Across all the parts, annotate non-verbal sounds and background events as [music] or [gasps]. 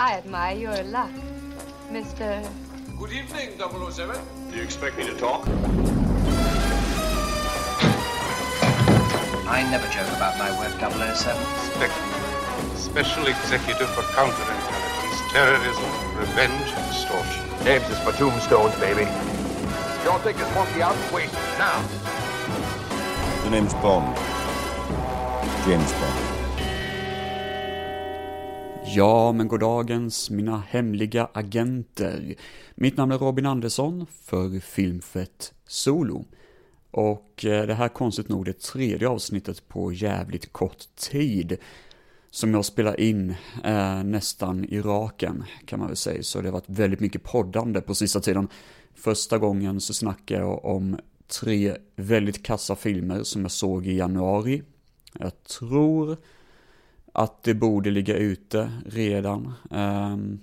I admire your luck, Mr. Good evening, 007. Do you expect me to talk? I never joke about my work, 007. Spectre, Special Executive for Counterintelligence, Terrorism, Revenge, and Extortion. James is for tombstones, baby. Don't take this monkey out and waste it now. The name's Bond. James Bond. Ja, men goddagens mina hemliga agenter. Mitt namn är Robin Andersson för Filmfett Solo. Och eh, det här konstigt nog det tredje avsnittet på jävligt kort tid. Som jag spelar in eh, nästan i raken kan man väl säga. Så det har varit väldigt mycket poddande på sista tiden. Första gången så snackade jag om tre väldigt kassa filmer som jag såg i januari. Jag tror att det borde ligga ute redan ehm,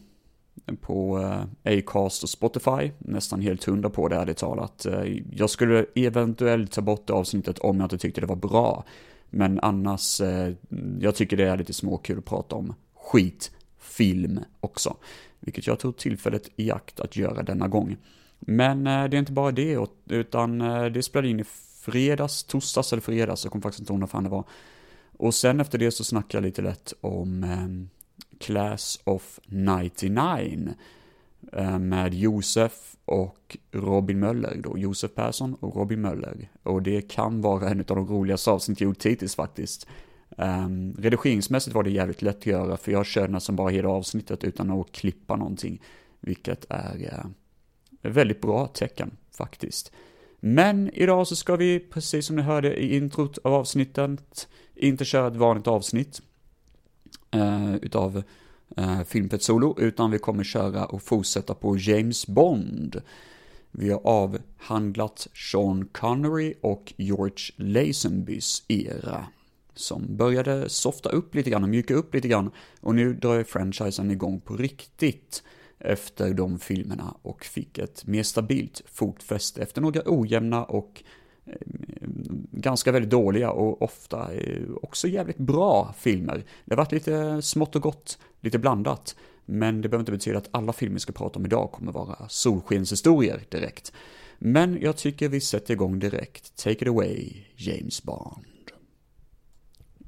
på eh, Acast och Spotify. Nästan helt hundra på det ärligt talat. Eh, jag skulle eventuellt ta bort det avsnittet om jag inte tyckte det var bra. Men annars, eh, jag tycker det är lite småkul att prata om skitfilm också. Vilket jag tog tillfället i akt att göra denna gång. Men det är inte bara det, utan det spelade in i fredags, torsdags eller fredags, jag kommer faktiskt inte ihåg när fan det var. Och sen efter det så snackar jag lite lätt om eh, Class of 99 eh, med Josef och Robin Möller då, Josef Persson och Robin Möller. Och det kan vara en av de roligaste avsnitt jag gjort hittills faktiskt. Um, redigeringsmässigt var det jävligt lätt att göra, för jag körde nästan bara hela avsnittet utan att klippa någonting. Vilket är uh, väldigt bra tecken faktiskt. Men idag så ska vi, precis som ni hörde i introt av avsnittet, inte köra ett vanligt avsnitt eh, utav eh, Filmpet Solo, utan vi kommer köra och fortsätta på James Bond. Vi har avhandlat Sean Connery och George Lazenbys era. Som började softa upp lite grann och mjuka upp lite grann. Och nu drar franchisen igång på riktigt efter de filmerna och fick ett mer stabilt fotfäste efter några ojämna och eh, ganska väldigt dåliga och ofta eh, också jävligt bra filmer. Det har varit lite smått och gott, lite blandat. Men det behöver inte betyda att alla filmer vi ska prata om idag kommer vara solskenshistorier direkt. Men jag tycker vi sätter igång direkt. Take it away, James Bond.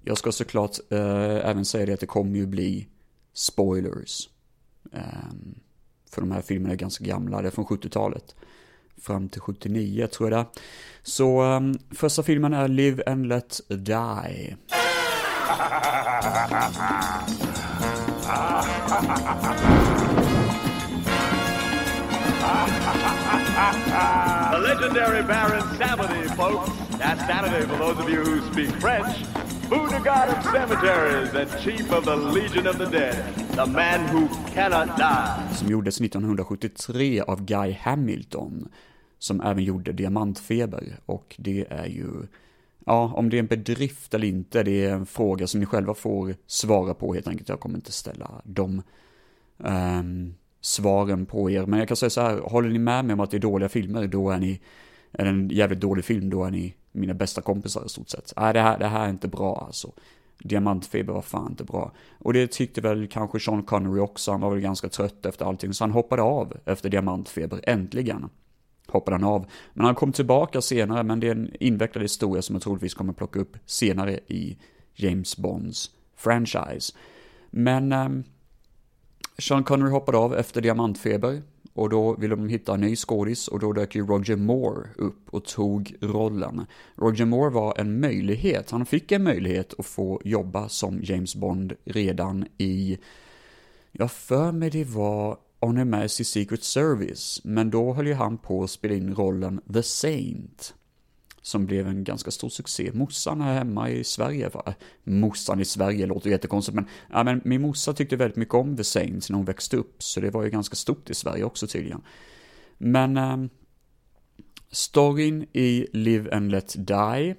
Jag ska såklart eh, även säga det att det kommer ju bli spoilers. Ehm, för de här filmerna är ganska gamla, det är från 70-talet. Fram till 79 tror jag det Så ehm, första filmen är Live and Let Die. The legendary Baron Samedi, folks. That's Saturday for those of you who speak French. Buddha god of cemeteries and chief of the Legion of the Dead. The man who cannot die. Som gjordes 1973 av Guy Hamilton. Som även gjorde Diamantfeber. Och det är ju... Ja, om det är en bedrift eller inte, det är en fråga som ni själva får svara på helt enkelt. Jag kommer inte ställa de um, ehm, svaren på er. Men jag kan säga så här, håller ni med mig om att det är dåliga filmer, då är ni, är det en jävligt dålig film, då är ni mina bästa kompisar i stort sett. Nej, det här, det här är inte bra alltså. Diamantfeber var fan inte bra. Och det tyckte väl kanske Sean Connery också, han var väl ganska trött efter allting, så han hoppade av efter Diamantfeber, äntligen. Hoppade han av. Men han kom tillbaka senare, men det är en invecklad historia som jag troligtvis kommer plocka upp senare i James Bonds franchise. Men eh, Sean Connery hoppade av efter Diamantfeber och då ville de hitta en ny skådis och då dök ju Roger Moore upp och tog rollen. Roger Moore var en möjlighet, han fick en möjlighet att få jobba som James Bond redan i, jag för mig det var On a Mercy Secret Service, men då höll ju han på att spela in rollen The Saint som blev en ganska stor succé. Morsan här hemma i Sverige, va? morsan i Sverige låter jättekonstigt, men, ja, men min morsa tyckte väldigt mycket om The Saints när hon växte upp, så det var ju ganska stort i Sverige också tydligen. Men eh, storyn i Live and Let Die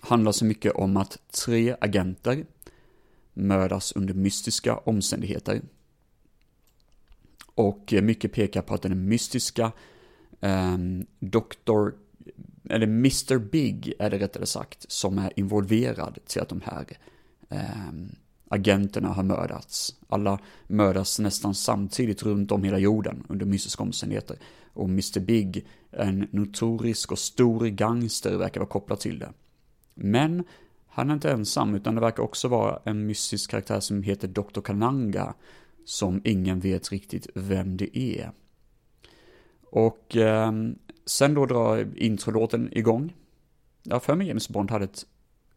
handlar så mycket om att tre agenter mördas under mystiska omständigheter. Och mycket pekar på att den mystiska eh, Dr eller Mr. Big är det rättare sagt, som är involverad till att de här, eh, agenterna har mördats. Alla mördas nästan samtidigt runt om hela jorden under mystiska omständigheter. Och Mr Big, en notorisk och stor gangster, verkar vara kopplad till det. Men han är inte ensam, utan det verkar också vara en mystisk karaktär som heter Dr. Kananga, som ingen vet riktigt vem det är. Och eh, sen då drar introlåten igång. Jag har för mig James Bond hade ett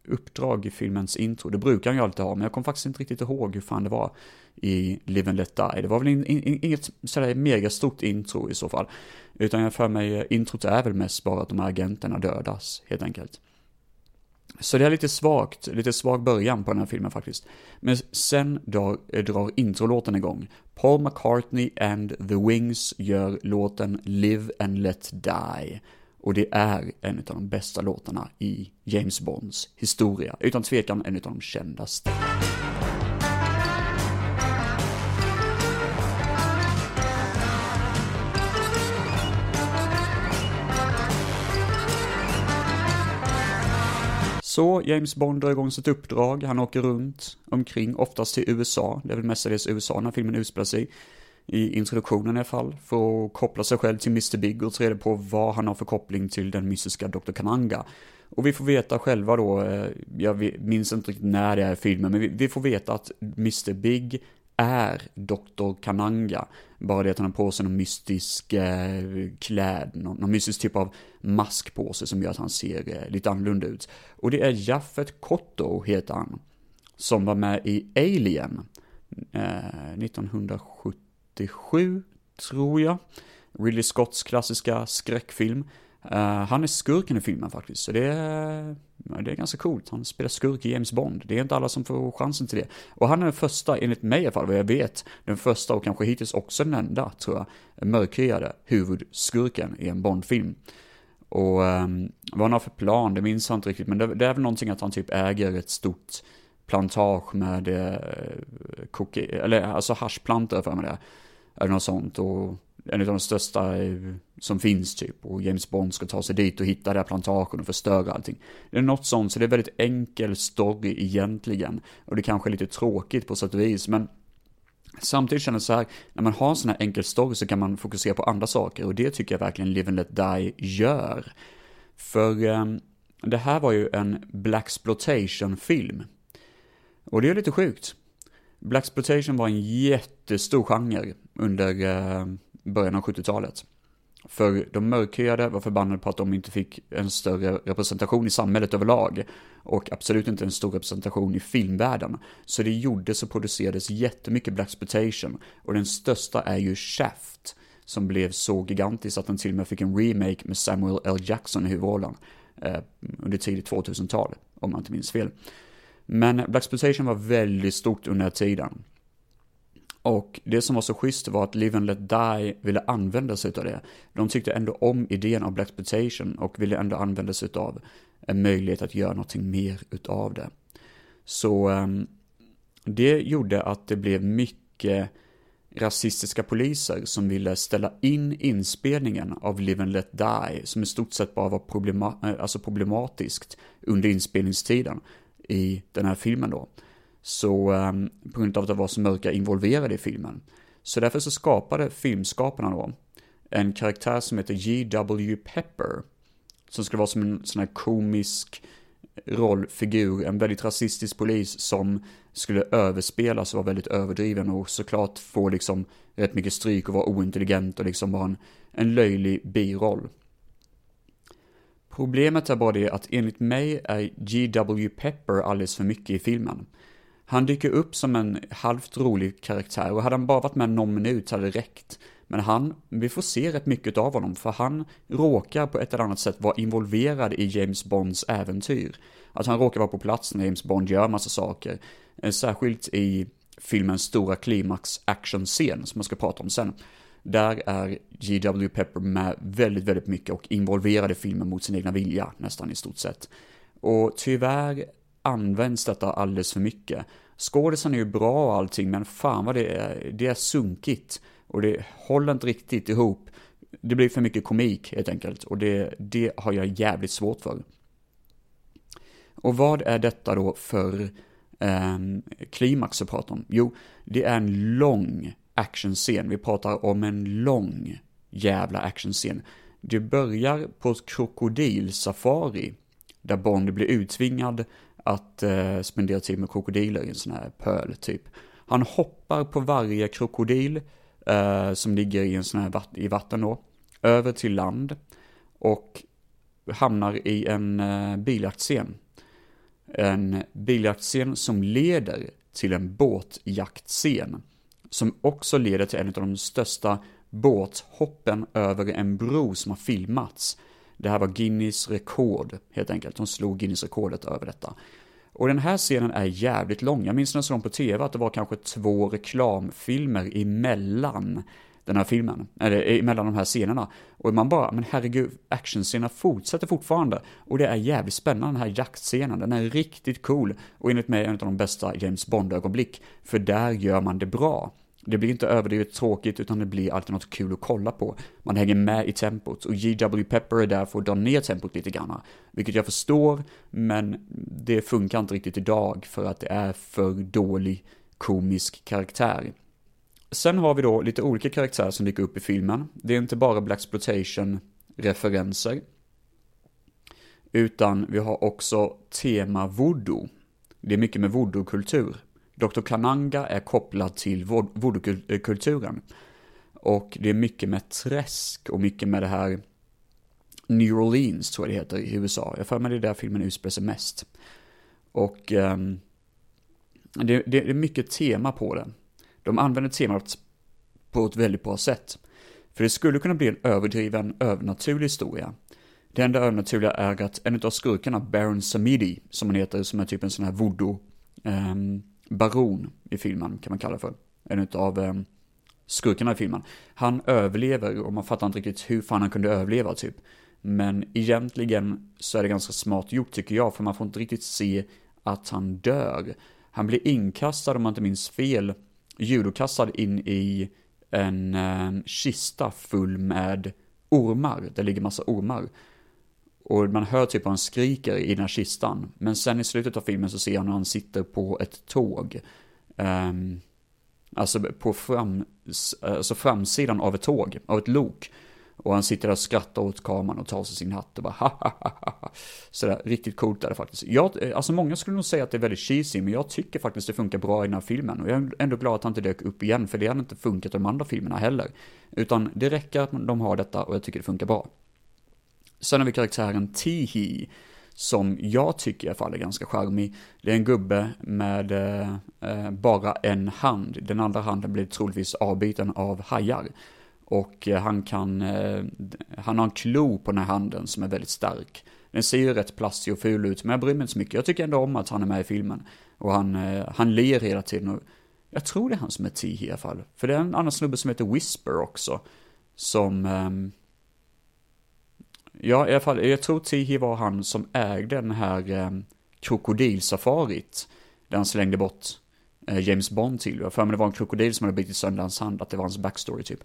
uppdrag i filmens intro. Det brukar han ju alltid ha, men jag kommer faktiskt inte riktigt ihåg hur fan det var i Live and Let Die. Det var väl in, in, inget sådär megastort intro i så fall. Utan jag för mig, eh, introt är väl mest bara att de här agenterna dödas, helt enkelt. Så det är lite svagt, lite svag början på den här filmen faktiskt. Men sen drar, eh, drar introlåten igång. Paul McCartney and the Wings gör låten Live and Let Die. Och det är en av de bästa låtarna i James Bonds historia. Utan tvekan en av de kändaste. Så James Bond drar igång sitt uppdrag, han åker runt omkring, oftast till USA, det är väl mestadels USA när filmen utspelar sig i introduktionen i alla fall, för att koppla sig själv till Mr. Big och ta reda på vad han har för koppling till den mystiska Dr. Kananga. Och vi får veta själva då, eh, jag minns inte riktigt när det är i filmen, men vi får veta att Mr. Big är Dr. Kananga. Bara det att han har på sig någon mystisk eh, kläd, någon, någon mystisk typ av mask på sig som gör att han ser eh, lite annorlunda ut. Och det är Jaffet Kotto, heter han, som var med i Alien eh, 1977, tror jag. Ridley Scotts klassiska skräckfilm. Eh, han är skurken i filmen faktiskt, så det är, det är ganska coolt. Han spelar skurk i James Bond. Det är inte alla som får chansen till det. Och han är den första, enligt mig i alla fall, vad jag vet, den första och kanske hittills också den enda, tror jag, mörkhyade huvudskurken i en Bond-film. Och um, vad han har för plan, det minns jag inte riktigt, men det, det, är väl någonting att han typ äger ett stort plantage med eh, koki, eller alltså haschplantor för mig det. Eller något sånt. Och en av de största eh, som finns typ. Och James Bond ska ta sig dit och hitta det här plantagen och förstöra allting. Det är något sånt, så det är väldigt enkel story egentligen. Och det kanske är lite tråkigt på sätt och vis, men Samtidigt känner jag så här, när man har en sån här enkel story så kan man fokusera på andra saker och det tycker jag verkligen Live and Let Die gör. För eh, det här var ju en blaxploitation film Och det är lite sjukt. Blaxploitation var en jättestor genre under eh, början av 70-talet. För de mörkhyade var förbannade på att de inte fick en större representation i samhället överlag. Och absolut inte en stor representation i filmvärlden. Så det gjordes och producerades jättemycket Blaxploitation. Och den största är ju Shaft. Som blev så gigantisk att den till och med fick en remake med Samuel L. Jackson i huvudrollen. Eh, under tidigt 2000-tal, om man inte minns fel. Men Blaxploitation var väldigt stort under den tiden. Och det som var så schysst var att Live and Let Die ville använda sig av det. De tyckte ändå om idén av Black Exploitation och ville ändå använda sig av en möjlighet att göra någonting mer utav det. Så ehm, det gjorde att det blev mycket rasistiska poliser som ville ställa in inspelningen av Live and Let Die, som i stort sett bara var problema eh, alltså problematiskt under inspelningstiden i den här filmen då. Så ehm, på grund av att det var så mörka involverade i filmen. Så därför så skapade filmskaparna då en karaktär som heter J.W. Pepper. Som skulle vara som en sån här komisk rollfigur, en väldigt rasistisk polis som skulle överspelas och vara väldigt överdriven och såklart få liksom rätt mycket stryk och vara ointelligent och liksom vara en, en löjlig biroll. Problemet är bara det att enligt mig är G.W. Pepper alldeles för mycket i filmen. Han dyker upp som en halvt rolig karaktär och hade han bara varit med någon minut hade det räckt. Men han, vi får se rätt mycket av honom för han råkar på ett eller annat sätt vara involverad i James Bonds äventyr. Att han råkar vara på plats när James Bond gör massa saker. Eh, särskilt i filmens stora klimax actionscen som jag ska prata om sen. Där är G.W. Pepper med väldigt, väldigt mycket och involverad i filmen mot sin egna vilja, nästan i stort sett. Och tyvärr används detta alldeles för mycket. Skådisen är ju bra och allting, men fan vad det är, det är sunkigt. Och det håller inte riktigt ihop. Det blir för mycket komik helt enkelt, och det, det har jag jävligt svårt för. Och vad är detta då för eh, klimax att prata om? Jo, det är en lång actionscen. Vi pratar om en lång jävla actionscen. Det börjar på ett krokodilsafari där Bond blir utvingad att eh, spendera tid med krokodiler i en sån här pöl typ. Han hoppar på varje krokodil eh, som ligger i en sån här vatt i vatten då, över till land och hamnar i en eh, biljaktscen. En biljaktscen som leder till en båtjaktscen. Som också leder till en av de största båthoppen över en bro som har filmats. Det här var Guinness rekord, helt enkelt. De slog Guinness rekordet över detta. Och den här scenen är jävligt lång. Jag minns när jag såg den på tv att det var kanske två reklamfilmer emellan den här filmen, eller eh, emellan de här scenerna. Och man bara, men herregud, actionscenerna fortsätter fortfarande. Och det är jävligt spännande, den här jaktscenen, den är riktigt cool. Och enligt mig en av de bästa James Bond-ögonblick, för där gör man det bra. Det blir inte överdrivet tråkigt utan det blir alltid något kul att kolla på. Man hänger med i tempot och J.W. Pepper är där för att dra ner tempot lite grann. Vilket jag förstår, men det funkar inte riktigt idag för att det är för dålig komisk karaktär. Sen har vi då lite olika karaktärer som dyker upp i filmen. Det är inte bara Blaxploitation referenser Utan vi har också tema voodoo. Det är mycket med voodoo-kultur. Dr. Kananga är kopplad till voodoo-kulturen. Och det är mycket med träsk och mycket med det här New Orleans tror jag det heter i USA. Jag för mig det är där filmen utspelar sig mest. Och um, det, det, är mycket tema på det. De använder temat på ett väldigt bra sätt. För det skulle kunna bli en överdriven, övernaturlig historia. Det enda övernaturliga är att en av skurkarna, Baron Samidi, som han heter, som är typ en sån här voodoo, um, baron i filmen, kan man kalla det för. En av eh, skurkarna i filmen. Han överlever och man fattar inte riktigt hur fan han kunde överleva typ. Men egentligen så är det ganska smart gjort tycker jag, för man får inte riktigt se att han dör. Han blir inkastad, om man inte minns fel, judokastad in i en eh, kista full med ormar. Det ligger massa ormar. Och man hör typ hur han skriker i den här kistan. Men sen i slutet av filmen så ser han hur han sitter på ett tåg. Um, alltså på fram, alltså framsidan av ett tåg, av ett lok. Och han sitter där och skrattar åt kameran och tar sig sin hatt och bara ha ha ha ha. Sådär, riktigt coolt är det faktiskt. Jag, alltså många skulle nog säga att det är väldigt cheesy, men jag tycker faktiskt det funkar bra i den här filmen. Och jag är ändå glad att han inte dök upp igen, för det hade inte funkat i de andra filmerna heller. Utan det räcker att de har detta och jag tycker det funkar bra. Sen har vi karaktären Tihi, som jag tycker i alla fall är ganska charmig. Det är en gubbe med eh, bara en hand. Den andra handen blir troligtvis avbiten av hajar. Och eh, han kan, eh, han har en klo på den här handen som är väldigt stark. Den ser ju rätt plastig och ful ut, men jag bryr mig inte så mycket. Jag tycker ändå om att han är med i filmen. Och han, eh, han ler hela tiden. Och jag tror det är han som är Tihi i alla fall. För det är en annan snubbe som heter Whisper också. Som... Ehm, Ja, i alla fall, jag tror Tihi var han som ägde den här eh, krokodilsafarit. Där han slängde bort eh, James Bond till. Jag för mig det var en krokodil som hade bitit sönder hans hand, att det var hans backstory typ.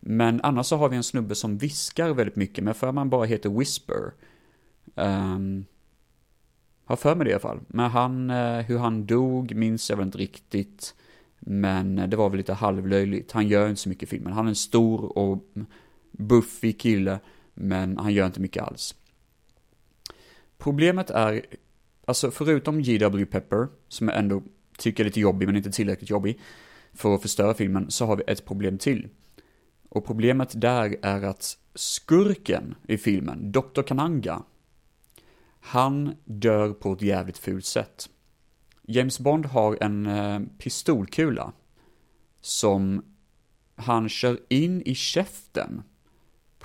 Men annars så har vi en snubbe som viskar väldigt mycket, men för man bara heter Whisper. Um, har för mig det i alla fall. Men han, eh, hur han dog minns jag väl inte riktigt. Men det var väl lite halvlöjligt. Han gör inte så mycket i filmen. Han är en stor och buffig kille, men han gör inte mycket alls. Problemet är, alltså förutom G.W. Pepper, som jag ändå tycker är lite jobbig, men inte tillräckligt jobbig, för att förstöra filmen, så har vi ett problem till. Och problemet där är att skurken i filmen, Dr. Kananga, han dör på ett jävligt fult sätt. James Bond har en eh, pistolkula som han kör in i käften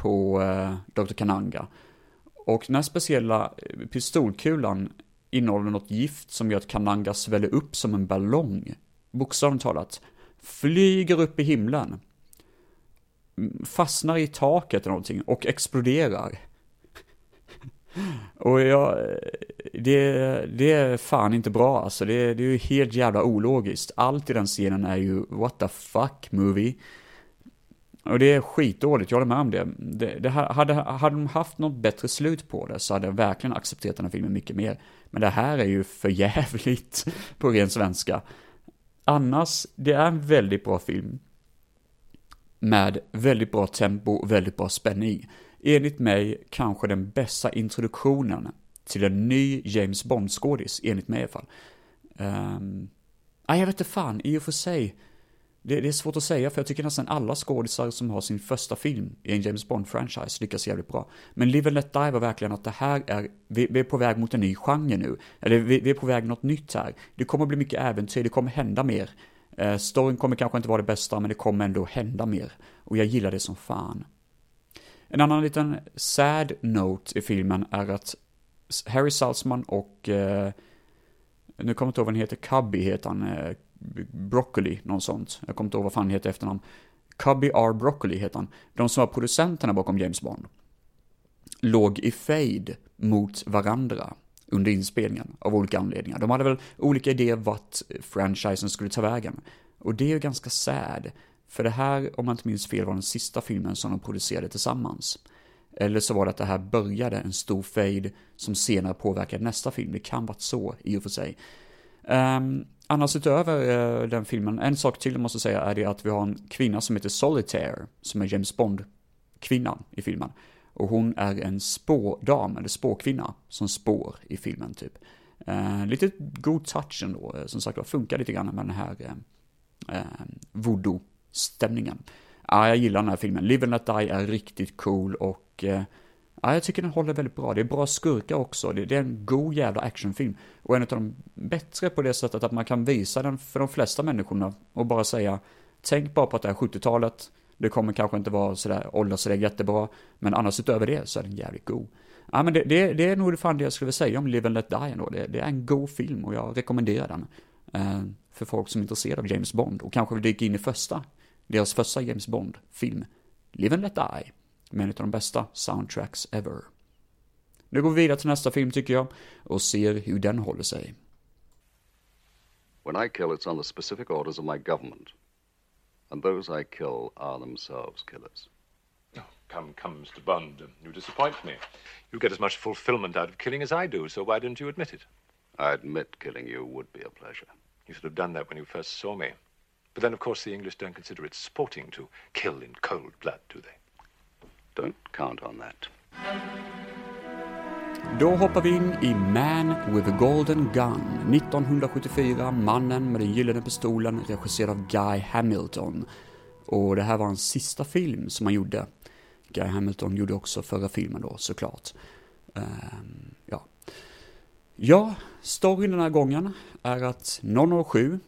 på eh, Dr. Kananga. Och den här speciella eh, pistolkulan innehåller något gift som gör att Kananga sväller upp som en ballong. Bokstavligt talat. Flyger upp i himlen mm, fastnar i taket eller någonting och exploderar. [laughs] Och jag, eh, det, det är fan inte bra alltså, det, det är ju helt jävla ologiskt. Allt i den scenen är ju what the fuck movie. Och det är skitdåligt, jag håller med om det. det, det hade, hade de haft något bättre slut på det så hade jag verkligen accepterat den här filmen mycket mer. Men det här är ju för jävligt på ren svenska. Annars, det är en väldigt bra film. Med väldigt bra tempo och väldigt bra spänning. Enligt mig kanske den bästa introduktionen till en ny James Bond-skådis, enligt mig i alla fall. Um, jag vet inte fan, i och för sig. Det, det, är svårt att säga, för jag tycker nästan alla skådisar som har sin första film i en James Bond-franchise lyckas jävligt bra. Men Live and Let Die var verkligen att det här är, vi, vi är på väg mot en ny genre nu. Eller vi, vi är på väg något nytt här. Det kommer bli mycket äventyr, det kommer hända mer. Eh, storyn kommer kanske inte vara det bästa, men det kommer ändå hända mer. Och jag gillar det som fan. En annan liten sad note i filmen är att Harry Salzman och, eh, nu kommer jag inte ihåg vad han heter, Cubby heter han, eh, Broccoli, något sånt. Jag kommer inte ihåg vad fan heter efternamn. Cubby R. Broccoli heter han. De som var producenterna bakom James Bond. Låg i fade mot varandra under inspelningen av olika anledningar. De hade väl olika idéer vart franchisen skulle ta vägen. Och det är ju ganska sad. För det här, om man inte minns fel, var den sista filmen som de producerade tillsammans. Eller så var det att det här började en stor fade som senare påverkade nästa film. Det kan varit så, i och för sig. Um, annars utöver eh, den filmen, en sak till jag måste säga är det att vi har en kvinna som heter Solitaire, som är James Bond-kvinnan i filmen. Och hon är en spådam, eller spåkvinna, som spår i filmen typ. Eh, lite god touch ändå, eh, som sagt var, funkar lite grann med den här eh, eh, voodoo-stämningen. Ja, jag gillar den här filmen. Live and Let Die är riktigt cool och eh, ja, jag tycker den håller väldigt bra. Det är bra skurkar också. Det, det, är en god jävla actionfilm. Och en av de bättre på det sättet att man kan visa den för de flesta människorna och bara säga Tänk bara på att det är 70-talet. Det kommer kanske inte vara sådär, åldras sådär jättebra. Men annars utöver det så är den jävligt god. Ja men det, det, det är nog fan det jag skulle säga om Live and Let Die ändå. Det, det är en god film och jag rekommenderar den. Eh, för folk som är intresserade av James Bond och kanske vill dyka in i första deras första James Bond-film, Live and Let Die, med en av de bästa soundtracks ever. Nu går vi vidare till nästa film tycker jag, och ser hur den håller sig. When I kill, it's on the specific orders of my government. And those I kill are themselves killers. Oh, come, come, Mr. Bond. You disappoint me. You get as much fulfillment out of killing as I do, so why don't you admit it? I admit killing you would be a pleasure. You should have done that when you first saw me. But then, of course, the English don't consider it sporting to kill in cold blood, do they? Don't count on that. Då hoppar vi in i Man with a Golden Gun, 1974, Mannen med den gyllene pistolen, regisserad av Guy Hamilton. Och det här var hans sista film som han gjorde. Guy Hamilton gjorde också förra filmen då, såklart. Um, ja. Ja, storyn den här gången är att 007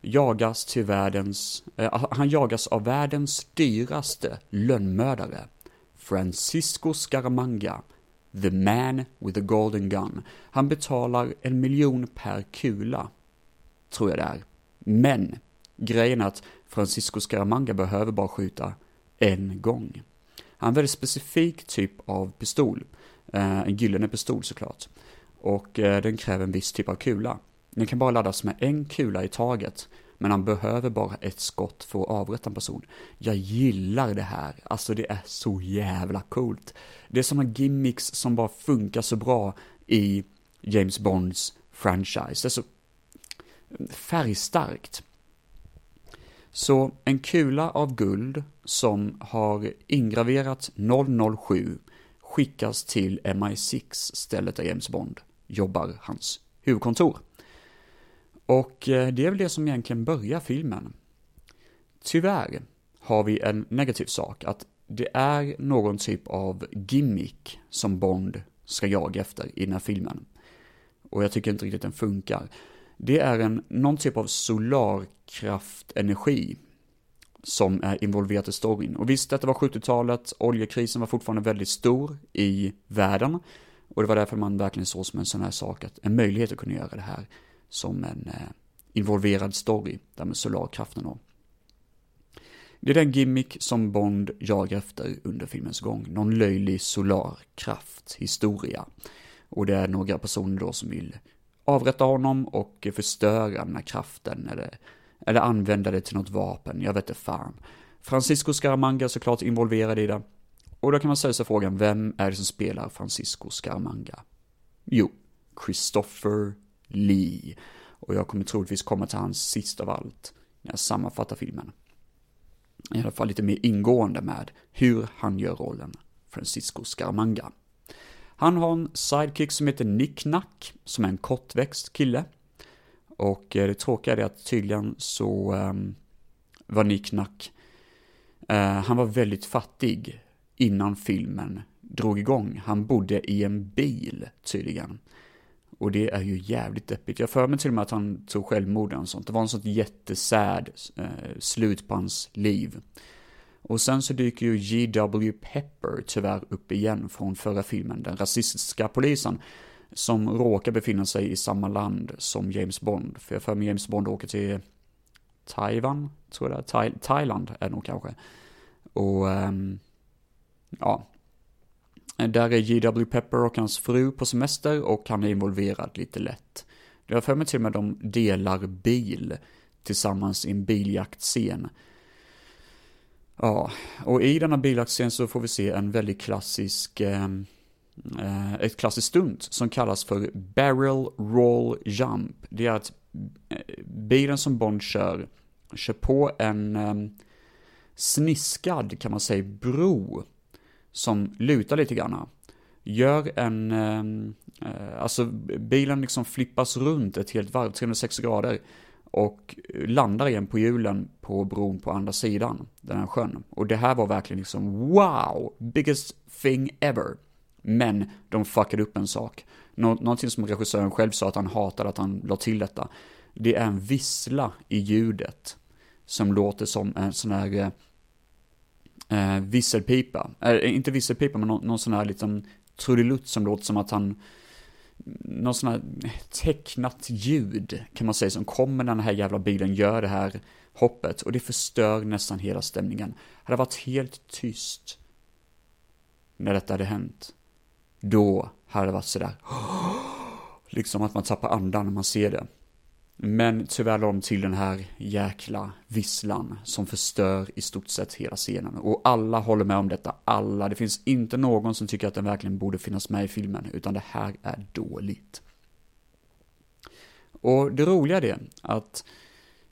jagas till världens, eh, han jagas av världens dyraste lönnmördare, Francisco Scaramanga, the man with the golden gun. Han betalar en miljon per kula, tror jag det är. Men, grejen är att Francisco Scaramanga behöver bara skjuta en gång. Han har en väldigt specifik typ av pistol, eh, en gyllene pistol såklart. Och eh, den kräver en viss typ av kula. Den kan bara laddas med en kula i taget, men han behöver bara ett skott för att avrätta en person. Jag gillar det här, alltså det är så jävla coolt. Det är sådana gimmicks som bara funkar så bra i James Bonds franchise. Det är så färgstarkt. Så en kula av guld som har ingraverat 007 skickas till MI6, stället där James Bond jobbar, hans huvudkontor. Och eh, det är väl det som egentligen börjar filmen. Tyvärr har vi en negativ sak, att det är någon typ av gimmick som Bond ska jaga efter i den här filmen. Och jag tycker inte riktigt den funkar. Det är en, någon typ av solarkraftenergi som är involverat i storyn. Och visst, detta var 70-talet, oljekrisen var fortfarande väldigt stor i världen. Och det var därför man verkligen såg som en sån här sak, att en möjlighet att kunna göra det här som en eh, involverad story, där med solarkraften då. Det är den gimmick som Bond jagar efter under filmens gång, någon löjlig solarkraft, historia. Och det är några personer då som vill avrätta honom och förstöra den här kraften eller, eller använda det till något vapen, jag vet inte fan. Francisco Scaramanga är såklart involverad i det. Och då kan man ställa sig frågan, vem är det som spelar Francisco Scaramanga? Jo, Christopher Lee. Och jag kommer troligtvis komma till hans sist av allt när jag sammanfattar filmen. I alla fall lite mer ingående med hur han gör rollen Francisco Scaramanga. Han har en sidekick som heter Nick Nack, som är en kortväxt kille. Och eh, det tråkiga är att tydligen så um, var Nick Nack, uh, eh, han var väldigt fattig innan filmen drog igång. Han bodde i en bil tydligen. Och det är ju jävligt deppigt. Jag för mig till och med att han tog självmord och sånt. Det var en sånt jättesad eh, slut på hans liv. Och sen så dyker ju G.W. Pepper tyvärr upp igen från förra filmen, den rasistiska polisen, som råkar befinna sig i samma land som James Bond. För jag för mig James Bond åker till Taiwan, tror jag det är. Tha Thailand är det nog kanske. Och, um, ja. Eh, där är G.W. Pepper och hans fru på semester och han är involverad lite lätt. Jag har för mig till och med de delar bil tillsammans i en biljaktscen. Ja, och i denna biljaktscen så får vi se en väldigt klassisk, ehm, eh, ett klassiskt stunt som kallas för barrel roll jump. Det är att eh, bilen som Bond kör, kör på en eh, sniskad, kan man säga, bro som lutar lite grann. Gör en, ehm, eh, alltså bilen liksom flippas runt ett helt varv, 360 grader och landar igen på hjulen på bron på andra sidan den här sjön. Och det här var verkligen liksom wow, biggest thing ever. Men de fuckade upp en sak. Nå någonting som regissören själv sa att han hatade att han la till detta. Det är en vissla i ljudet som låter som en sån här eh, eh, visselpipa. Eh, inte visselpipa, men någon, någon sån här liten trudelutt som låter som att han någon sån här eh, tecknat ljud kan man säga som kommer när den här jävla bilen gör det här hoppet och det förstör nästan hela stämningen. Hade det varit helt tyst när detta hade hänt, då hade det varit sådär, [gasps] liksom att man tappar andan när man ser det. Men tyvärr la de till den här jäkla visslan som förstör i stort sett hela scenen. Och alla håller med om detta, alla. Det finns inte någon som tycker att den verkligen borde finnas med i filmen, utan det här är dåligt. Och det roliga är det, att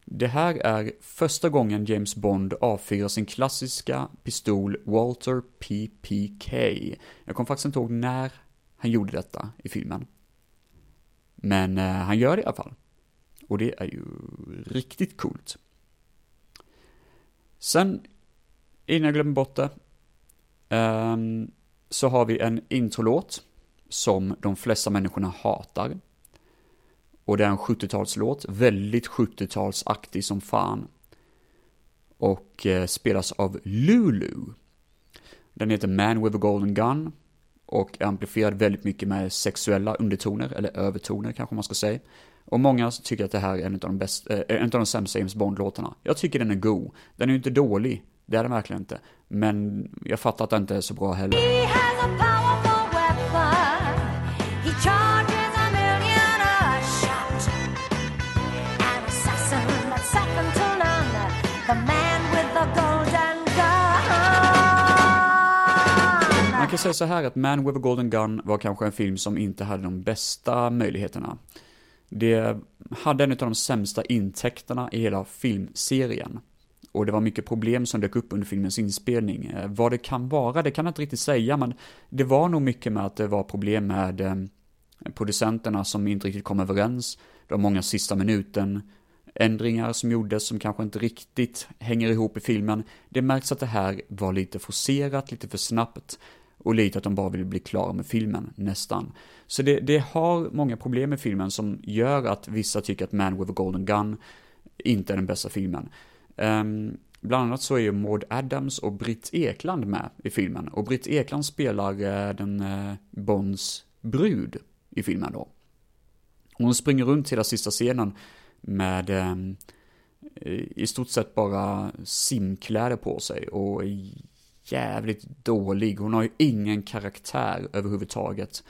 det här är första gången James Bond avfyrar sin klassiska pistol Walter PPK. Jag kommer faktiskt inte ihåg när han gjorde detta i filmen. Men eh, han gör det i alla fall. Och det är ju riktigt coolt. Sen, innan jag glömmer bort det, um, så har vi en introlåt som de flesta människorna hatar. Och det är en 70-talslåt, väldigt 70-talsaktig som fan. Och eh, spelas av Lulu. Den heter Man with a Golden Gun och är amplifierad väldigt mycket med sexuella undertoner, eller övertoner kanske man ska säga. Och många tycker att det här är en av de, bästa, äh, en av de sämsta James Bond-låtarna. Jag tycker den är god. Den är ju inte dålig, det är den verkligen inte. Men jag fattar att den inte är så bra heller. Man kan säga så här att Man with a Golden Gun var kanske en film som inte hade de bästa möjligheterna. Det hade en av de sämsta intäkterna i hela filmserien. Och det var mycket problem som dök upp under filmens inspelning. Eh, vad det kan vara, det kan jag inte riktigt säga, men det var nog mycket med att det var problem med eh, producenterna som inte riktigt kom överens. Det var många sista minuten ändringar som gjordes som kanske inte riktigt hänger ihop i filmen. Det märks att det här var lite forcerat, lite för snabbt och lite att de bara vill bli klara med filmen, nästan. Så det, det har många problem med filmen som gör att vissa tycker att Man with a Golden Gun inte är den bästa filmen. Um, bland annat så är ju Maud Adams och Britt Ekland med i filmen. Och Britt Ekland spelar uh, den uh, Bonds brud i filmen då. Hon springer runt hela sista scenen med um, i stort sett bara simkläder på sig och jävligt dålig. Hon har ju ingen karaktär överhuvudtaget.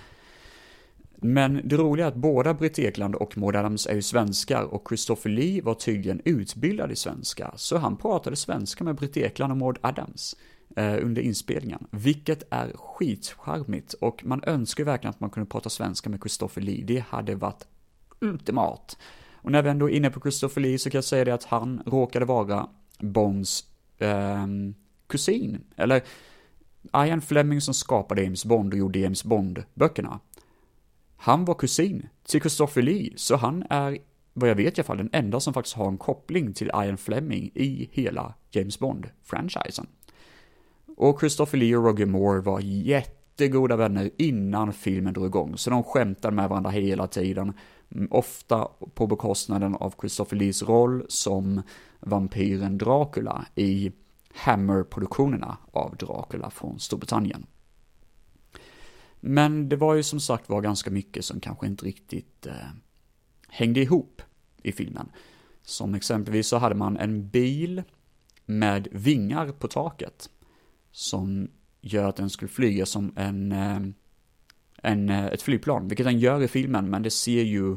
Men det roliga är att båda Britt Ekland och Maud Adams är ju svenskar och Christopher Lee var tydligen utbildad i svenska, så han pratade svenska med Britt Ekland och Maud Adams eh, under inspelningen, vilket är skitcharmigt. Och man önskar ju verkligen att man kunde prata svenska med Christopher Lee, det hade varit ultimat. Och när vi ändå är inne på Christopher Lee så kan jag säga det att han råkade vara Bonds eh, kusin, eller Ian Fleming som skapade James Bond och gjorde James Bond-böckerna. Han var kusin till Christopher Lee, så han är, vad jag vet i alla fall, den enda som faktiskt har en koppling till Ian Fleming i hela James Bond-franchisen. Och Christopher Lee och Roger Moore var jättegoda vänner innan filmen drog igång, så de skämtade med varandra hela tiden, mm, ofta på bekostnaden av Christopher Lees roll som vampyren Dracula i Hammer-produktionerna av Dracula från Storbritannien. Men det var ju som sagt var ganska mycket som kanske inte riktigt eh, hängde ihop i filmen. Som exempelvis så hade man en bil med vingar på taket som gör att den skulle flyga som en, eh, en, eh, ett flygplan, vilket den gör i filmen, men det ser ju,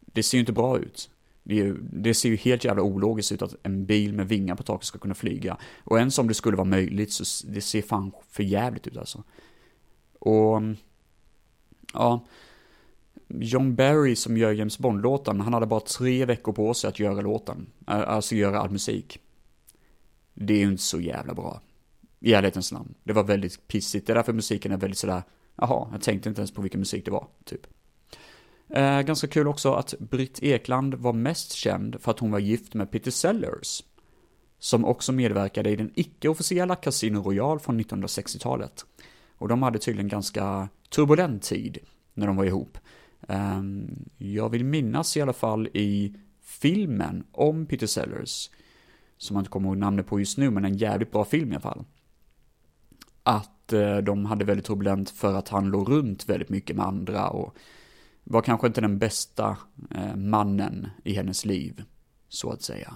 det ser ju inte bra ut. Det, det, ser ju helt jävla ologiskt ut att en bil med vingar på taket ska kunna flyga. Och ens om det skulle vara möjligt så det ser fan för jävligt ut alltså. Och, ja, John Barry som gör James Bond-låten, han hade bara tre veckor på sig att göra låten, alltså göra all musik. Det är ju inte så jävla bra. I ärlighetens namn. Det var väldigt pissigt, det är därför musiken är väldigt sådär, jaha, jag tänkte inte ens på vilken musik det var, typ. Eh, ganska kul också att Britt Ekland var mest känd för att hon var gift med Peter Sellers, som också medverkade i den icke-officiella Casino Royale från 1960-talet. Och de hade tydligen ganska turbulent tid när de var ihop. Ehm, jag vill minnas i alla fall i filmen om Peter Sellers, som man inte kommer ihåg namnet på just nu, men en jävligt bra film i alla fall. Att eh, de hade väldigt turbulent för att han låg runt väldigt mycket med andra och var kanske inte den bästa eh, mannen i hennes liv, så att säga.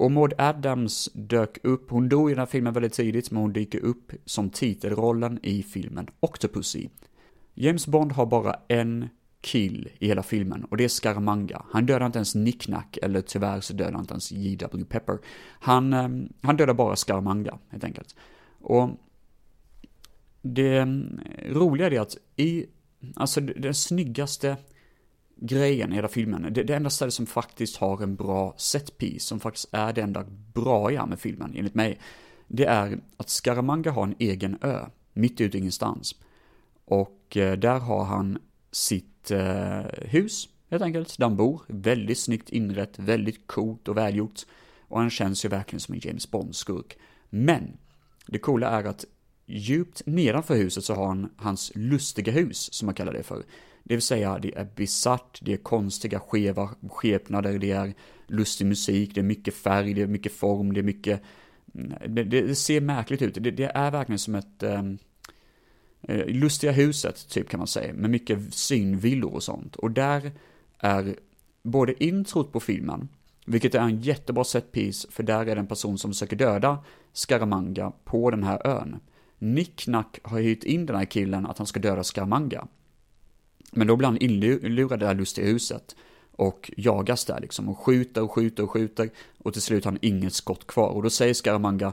Och Maud Adams dök upp, hon dog i den här filmen väldigt tidigt, men hon dyker upp som titelrollen i filmen Octopussy. James Bond har bara en kill i hela filmen och det är Scaramanga. Han dödar inte ens Nick Nack, eller tyvärr så dödar han inte ens J.W. Pepper. Han, ehm, han dödar bara Scaramanga, helt enkelt. Och det ehm, roliga är att i, alltså den snyggaste grejen i hela filmen. Det, det enda stället som faktiskt har en bra setpiece, som faktiskt är det enda bra med filmen, enligt mig, det är att Scaramanga har en egen ö, mitt ute ingenstans. Och eh, där har han sitt eh, hus, helt enkelt, där han bor. Väldigt snyggt inrett, väldigt coolt och välgjort. Och han känns ju verkligen som en James Bond-skurk. Men, det coola är att djupt nedanför huset så har han hans lustiga hus, som man kallar det för. Det vill säga, det är bisarrt, det är konstiga skeva skepnader, det är lustig musik, det är mycket färg, det är mycket form, det är mycket... Mm, det, det ser märkligt ut, det, det är verkligen som ett... Um, lustiga huset, typ kan man säga, med mycket synvillor och sånt. Och där är både introt på filmen, vilket är en jättebra setpiece, för där är det en person som försöker döda Scaramanga på den här ön. Nicknack har hyrt in den här killen att han ska döda Scaramanga. Men då blir han inlurad i det här lustiga huset och jagas där liksom och skjuter och skjuter och skjuter och till slut har han inget skott kvar och då säger Scaramanga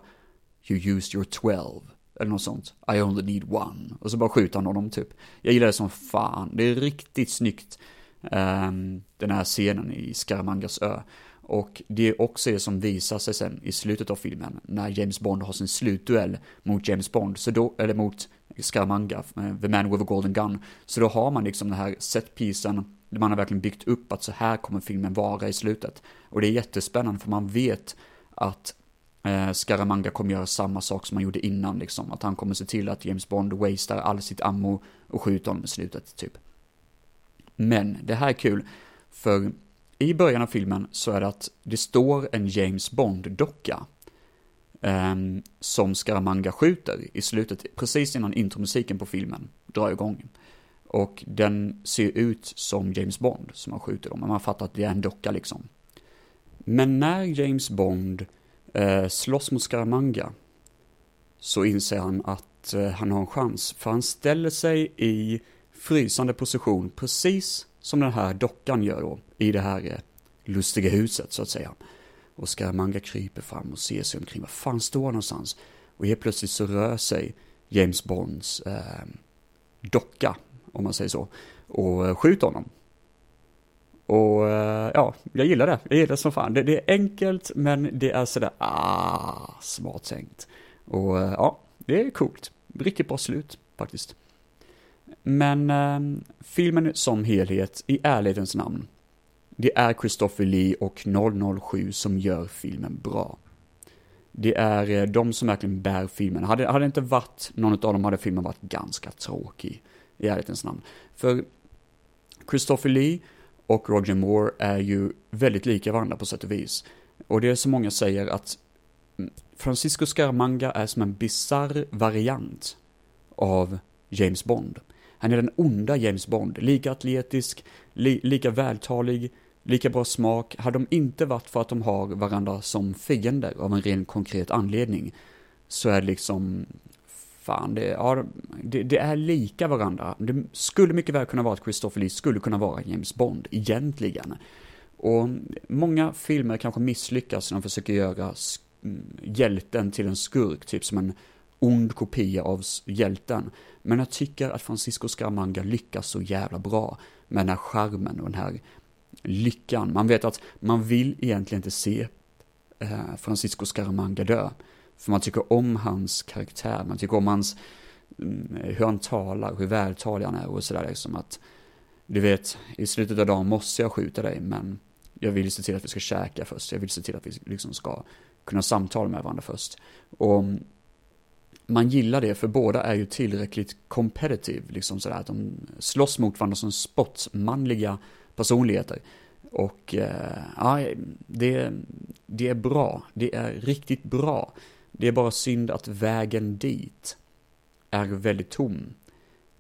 You used your 12 eller något sånt. I only need one. Och så bara skjuter han honom typ. Jag gillar det som fan. Det är riktigt snyggt. Um, den här scenen i Scaramangas ö. Och det är också det som visar sig sen i slutet av filmen, när James Bond har sin slutduell mot James Bond, så då, eller mot Scaramanga, eh, The Man with a Golden Gun. Så då har man liksom den här setpisen, där man har verkligen byggt upp att så här kommer filmen vara i slutet. Och det är jättespännande för man vet att eh, Scaramanga kommer göra samma sak som han gjorde innan liksom. Att han kommer se till att James Bond wastar all sitt ammo och skjuter honom i slutet, typ. Men det här är kul, för i början av filmen så är det att det står en James Bond-docka eh, som Scaramanga skjuter i slutet, precis innan intromusiken på filmen drar igång. Och den ser ut som James Bond som han skjuter dem, men man fattar att det är en docka liksom. Men när James Bond eh, slåss mot Scaramanga så inser han att eh, han har en chans, för han ställer sig i frysande position, precis som den här dockan gör då, i det här eh, lustiga huset så att säga. Och Scaramanga kryper fram och ser sig omkring, var fan står han någonstans? Och helt plötsligt så rör sig James Bonds eh, docka, om man säger så, och eh, skjuter honom. Och eh, ja, jag gillar det. Jag gillar det som fan. Det, det är enkelt, men det är sådär, ah, smart tänkt. Och eh, ja, det är coolt. Riktigt bra slut, faktiskt. Men eh, filmen som helhet, i ärlighetens namn, det är Christopher Lee och 007 som gör filmen bra. Det är eh, de som verkligen bär filmen. Hade, hade det inte varit någon av dem hade filmen varit ganska tråkig, i ärlighetens namn. För Christopher Lee och Roger Moore är ju väldigt lika varandra på sätt och vis. Och det är så många säger att mm, Francisco Scaramanga är som en bizarr variant av James Bond. Han är den onda James Bond, lika atletisk, li, lika vältalig, lika bra smak. Hade de inte varit för att de har varandra som fiender av en ren konkret anledning, så är det liksom, fan, det, ja, det, det, är lika varandra. Det skulle mycket väl kunna vara att Christopher Lee skulle kunna vara James Bond, egentligen. Och många filmer kanske misslyckas när de försöker göra mm, hjälten till en skurk, typ som en ond kopia av hjälten. Men jag tycker att Francisco Scaramanga lyckas så jävla bra med den här charmen och den här lyckan. Man vet att man vill egentligen inte se eh, Francisco Scaramanga dö. För man tycker om hans karaktär, man tycker om hans, mm, hur han talar, hur vältalig han är och sådär liksom att, du vet, i slutet av dagen måste jag skjuta dig, men jag vill se till att vi ska käka först, jag vill se till att vi liksom ska kunna samtala med varandra först. Och mm, man gillar det, för båda är ju tillräckligt competitive, liksom sådär, att de slåss mot varandra som sportsmanliga personligheter. Och eh, ja, det, det är bra, det är riktigt bra. Det är bara synd att vägen dit är väldigt tom.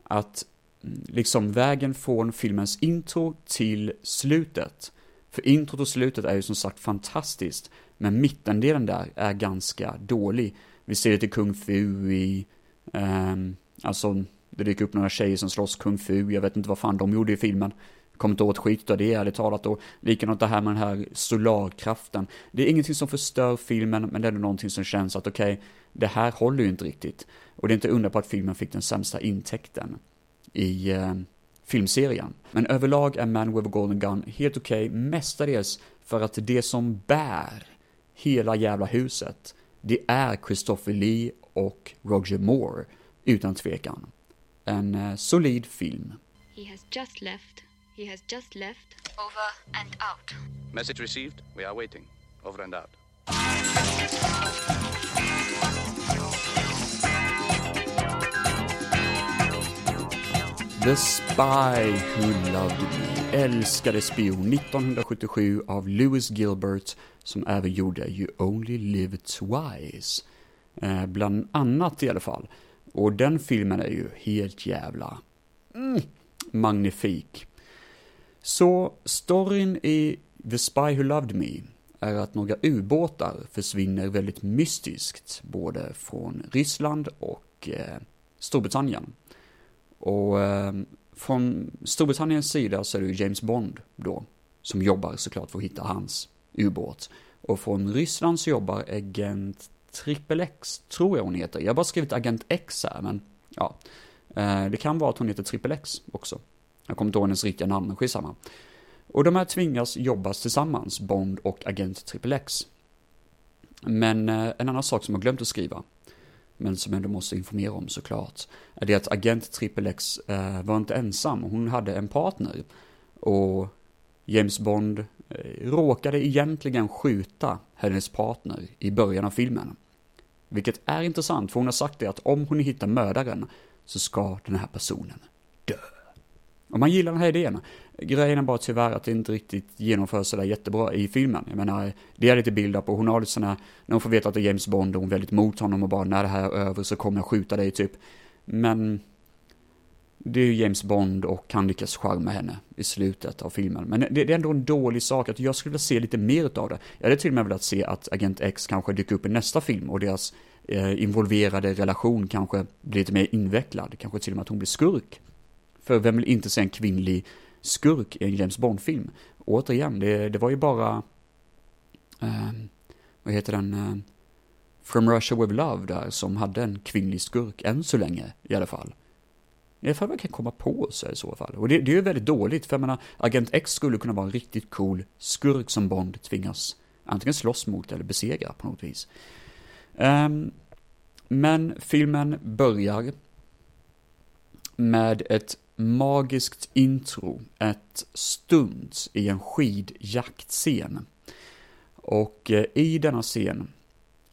Att mm, liksom vägen från filmens intro till slutet, för introt och slutet är ju som sagt fantastiskt, men mittendelen där är ganska dålig. Vi ser lite kung fu i, um, alltså det dyker upp några tjejer som slåss kung fu, jag vet inte vad fan de gjorde i filmen. Kommer inte åt skit av det, ärligt talat. Och likadant det här med den här solarkraften. Det är ingenting som förstör filmen, men det är någonting som känns att okej, okay, det här håller ju inte riktigt. Och det är inte undra på att filmen fick den sämsta intäkten i eh, filmserien. Men överlag är Man with a Golden Gun helt okej, okay, mestadels för att det som bär hela jävla huset, det är Christopher Lee och Roger Moore, utan tvekan. En eh, solid film. He has just left He has just left. Over and out. Message received. We are waiting. Over and out. The Spy Who Loved Me, Älskade spion, 1977 av Lewis Gilbert, som även gjorde You Only Live Twice. Eh, bland annat i alla fall. Och den filmen är ju helt jävla mm, magnifik. Så storyn i The Spy Who Loved Me är att några ubåtar försvinner väldigt mystiskt, både från Ryssland och eh, Storbritannien. Och eh, från Storbritanniens sida så är det ju James Bond då, som jobbar såklart för att hitta hans ubåt. Och från Ryssland så jobbar Agent Triple X, tror jag hon heter. Jag har bara skrivit Agent X här, men ja. Eh, det kan vara att hon heter Triple X också. Jag kommer inte ihåg hennes riktiga namn, men skitsamma. Och de här tvingas jobba tillsammans, Bond och Agent Triple X. Men eh, en annan sak som jag glömt att skriva, men som jag ändå måste informera om såklart, är det att Agent Triple X eh, var inte ensam, hon hade en partner. Och James Bond eh, råkade egentligen skjuta hennes partner i början av filmen. Vilket är intressant, för hon har sagt det att om hon hittar mördaren så ska den här personen om man gillar den här idén. Grejen är bara tyvärr att det inte riktigt genomförs sådär jättebra i filmen. Jag menar, det är lite bilder på hon har lite sådana, när hon får veta att det är James Bond och hon är väldigt mot honom och bara när det här är över så kommer jag skjuta dig typ. Men det är ju James Bond och han lyckas charma henne i slutet av filmen. Men det, det, är ändå en dålig sak, att jag skulle vilja se lite mer av det. Jag hade till och med velat se att Agent X kanske dyker upp i nästa film och deras eh, involverade relation kanske blir lite mer invecklad, kanske till och med att hon blir skurk för vem vill inte se en kvinnlig skurk i en James Bond-film? Återigen, det, det var ju bara... Eh, vad heter den? Eh, From Russia With Love där, som hade en kvinnlig skurk, än så länge i alla fall. I alla fall man kan komma på sig i så fall. Och det, det är ju väldigt dåligt, för jag menar, Agent X skulle kunna vara en riktigt cool skurk som Bond tvingas antingen slåss mot eller besegra på något vis. Um, men filmen börjar med ett magiskt intro, ett stunt i en skidjaktscen. Och eh, i denna scen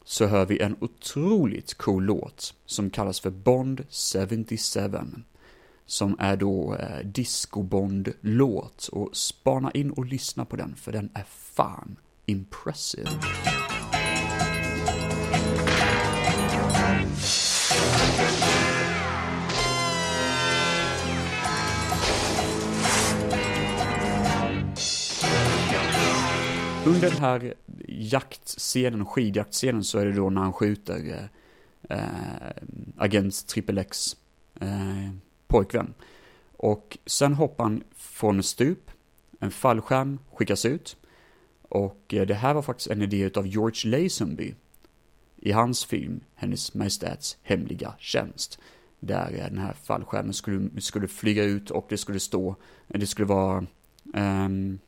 så hör vi en otroligt cool låt som kallas för Bond 77. Som är då eh, disco-Bond-låt och spana in och lyssna på den för den är fan impressive. Under den här jaktscenen, skidjaktscenen, så är det då när han skjuter eh, eh Agent Triple X eh, pojkvän. Och sen hoppar han från stup, en fallskärm skickas ut. Och eh, det här var faktiskt en idé av George Lazenby i hans film Hennes Majestäts Hemliga Tjänst. Där eh, den här fallskärmen skulle, skulle flyga ut och det skulle stå, det skulle vara um,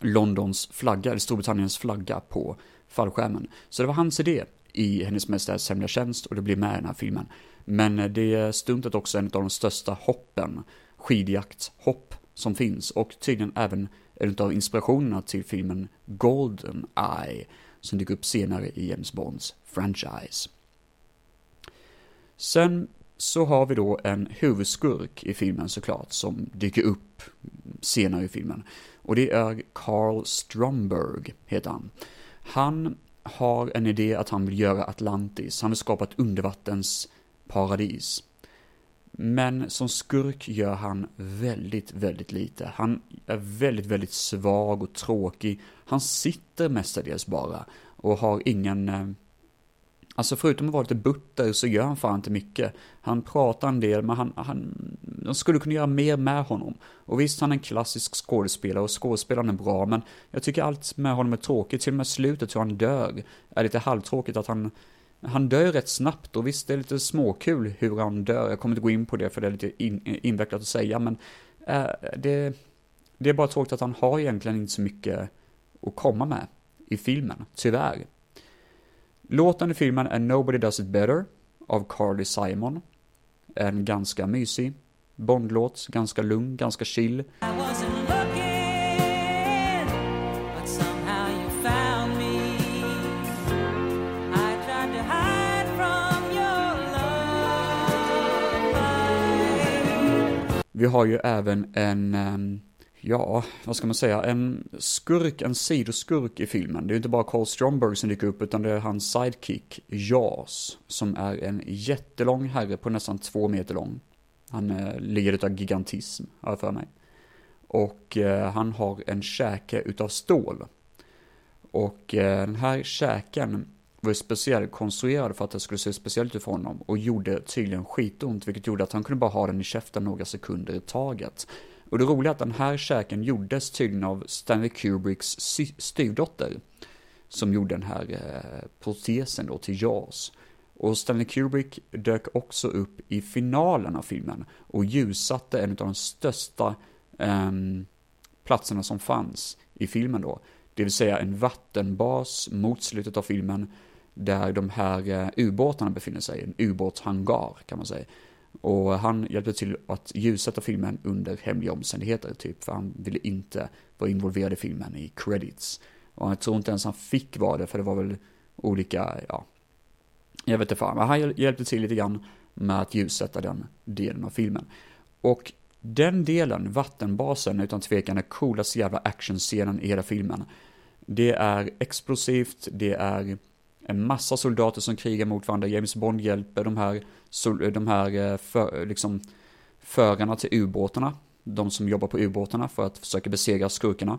Londons flagga, eller Storbritanniens flagga på fallskärmen. Så det var hans idé i Hennes Majestäts Hemliga Tjänst och det blir med i den här filmen. Men eh, det är stuntet också en av de största hoppen, skidjaktshopp som finns och tydligen även en av inspirationerna till filmen Golden Eye som dyker upp senare i James Bonds franchise. Sen så har vi då en huvudskurk i filmen såklart som dyker upp senare i filmen. Och det är Carl Stromberg, heter han. Han har en idé att han vill göra Atlantis. Han vill skapa ett undervattensparadis. Men som skurk gör han väldigt, väldigt lite. Han är väldigt, väldigt svag och tråkig. Han sitter mestadels bara och har ingen eh, Alltså förutom att vara lite butter så gör han fan inte mycket. Han pratar en del, men han, han, de skulle kunna göra mer med honom. Och visst, han är en klassisk skådespelare och skådespelaren är bra, men jag tycker allt med honom är tråkigt. Till och med slutet hur han dör är lite halvtråkigt att han, han dör rätt snabbt och visst, det är lite småkul hur han dör. Jag kommer inte gå in på det för det är lite in, invecklat att säga, men äh, det, det är bara tråkigt att han har egentligen inte så mycket att komma med i filmen, tyvärr. Låten i filmen är Nobody Does It Better av Carly Simon. En ganska mysig Bondlåt, ganska lugn, ganska chill. Vi har ju även en um, ja, vad ska man säga, en skurk, en sidoskurk i filmen. Det är ju inte bara Carl Stromberg som dyker upp, utan det är hans sidekick, Jaws, som är en jättelång herre på nästan två meter lång. Han eh, ligger utav gigantism, har jag för mig. Och eh, han har en käke utav stål. Och eh, den här käken var speciellt konstruerad för att det skulle se speciellt ut för honom och gjorde tydligen skitont, vilket gjorde att han kunde bara ha den i käften några sekunder i taget. Och det roliga är att den här käken gjordes tydligen av Stanley Kubricks styvdotter. Som gjorde den här eh, protesen då till JAS. Och Stanley Kubrick dök också upp i finalen av filmen och ljussatte en av de största eh, platserna som fanns i filmen då. Det vill säga en vattenbas mot slutet av filmen där de här eh, ubåtarna befinner sig, en ubåtshangar kan man säga. Och han hjälpte till att ljussätta filmen under hemliga omständigheter, typ, för han ville inte vara involverad i filmen i credits. Och jag tror inte ens han fick vara det, för det var väl olika, ja, jag vet inte fan, men han hjälpte till lite grann med att ljussätta den delen av filmen. Och den delen, vattenbasen, utan tvekan är coolaste jävla actionscenen i hela filmen. Det är explosivt, det är en massa soldater som krigar mot varandra. James Bond hjälper de här, de här eh, för, liksom, förarna till ubåtarna, de som jobbar på ubåtarna för att försöka besegra skurkarna.